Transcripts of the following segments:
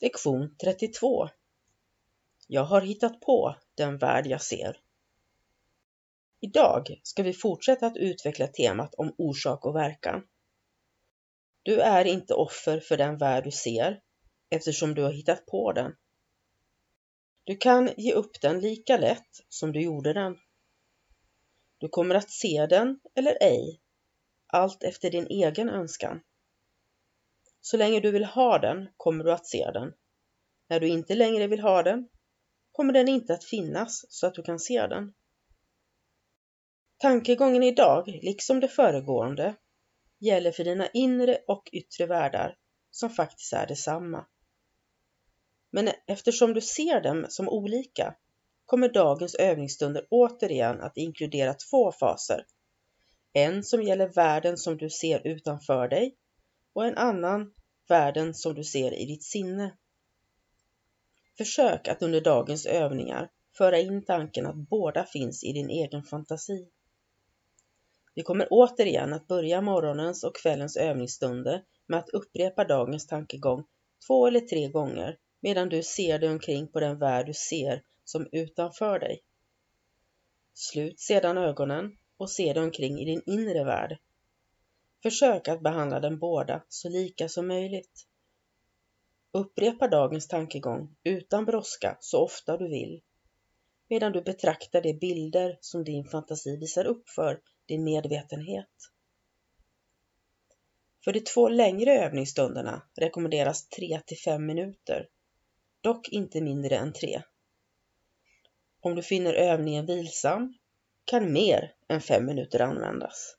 Lektion 32 Jag har hittat på den värld jag ser. Idag ska vi fortsätta att utveckla temat om orsak och verkan. Du är inte offer för den värld du ser eftersom du har hittat på den. Du kan ge upp den lika lätt som du gjorde den. Du kommer att se den eller ej, allt efter din egen önskan. Så länge du vill ha den kommer du att se den. När du inte längre vill ha den kommer den inte att finnas så att du kan se den. Tankegången idag, liksom det föregående, gäller för dina inre och yttre världar som faktiskt är detsamma. Men eftersom du ser dem som olika kommer dagens övningsstunder återigen att inkludera två faser. En som gäller världen som du ser utanför dig och en annan världen som du ser i ditt sinne. Försök att under dagens övningar föra in tanken att båda finns i din egen fantasi. Vi kommer återigen att börja morgonens och kvällens övningsstunder med att upprepa dagens tankegång två eller tre gånger medan du ser dig omkring på den värld du ser som utanför dig. Slut sedan ögonen och se dig omkring i din inre värld Försök att behandla dem båda så lika som möjligt. Upprepa dagens tankegång utan brådska så ofta du vill, medan du betraktar de bilder som din fantasi visar upp för din medvetenhet. För de två längre övningsstunderna rekommenderas 3 till 5 minuter, dock inte mindre än 3. Om du finner övningen vilsam kan mer än 5 minuter användas.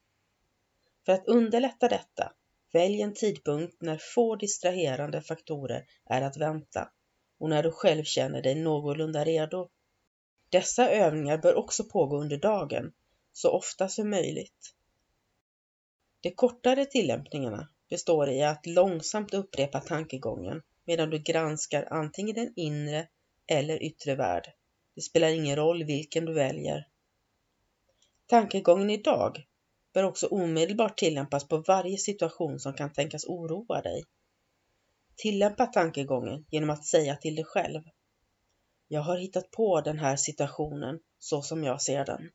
För att underlätta detta, välj en tidpunkt när få distraherande faktorer är att vänta och när du själv känner dig någorlunda redo. Dessa övningar bör också pågå under dagen, så ofta som möjligt. De kortare tillämpningarna består i att långsamt upprepa tankegången medan du granskar antingen den inre eller yttre värld. Det spelar ingen roll vilken du väljer. Tankegången idag bör också omedelbart tillämpas på varje situation som kan tänkas oroa dig. Tillämpa tankegången genom att säga till dig själv. Jag har hittat på den här situationen så som jag ser den.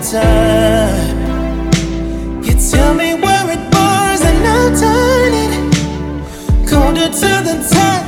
every. You tell me where it burns, and I'll turn it colder to the touch.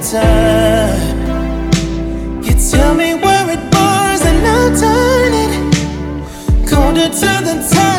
every. You tell me where it burns, and I'll turn it colder to the time.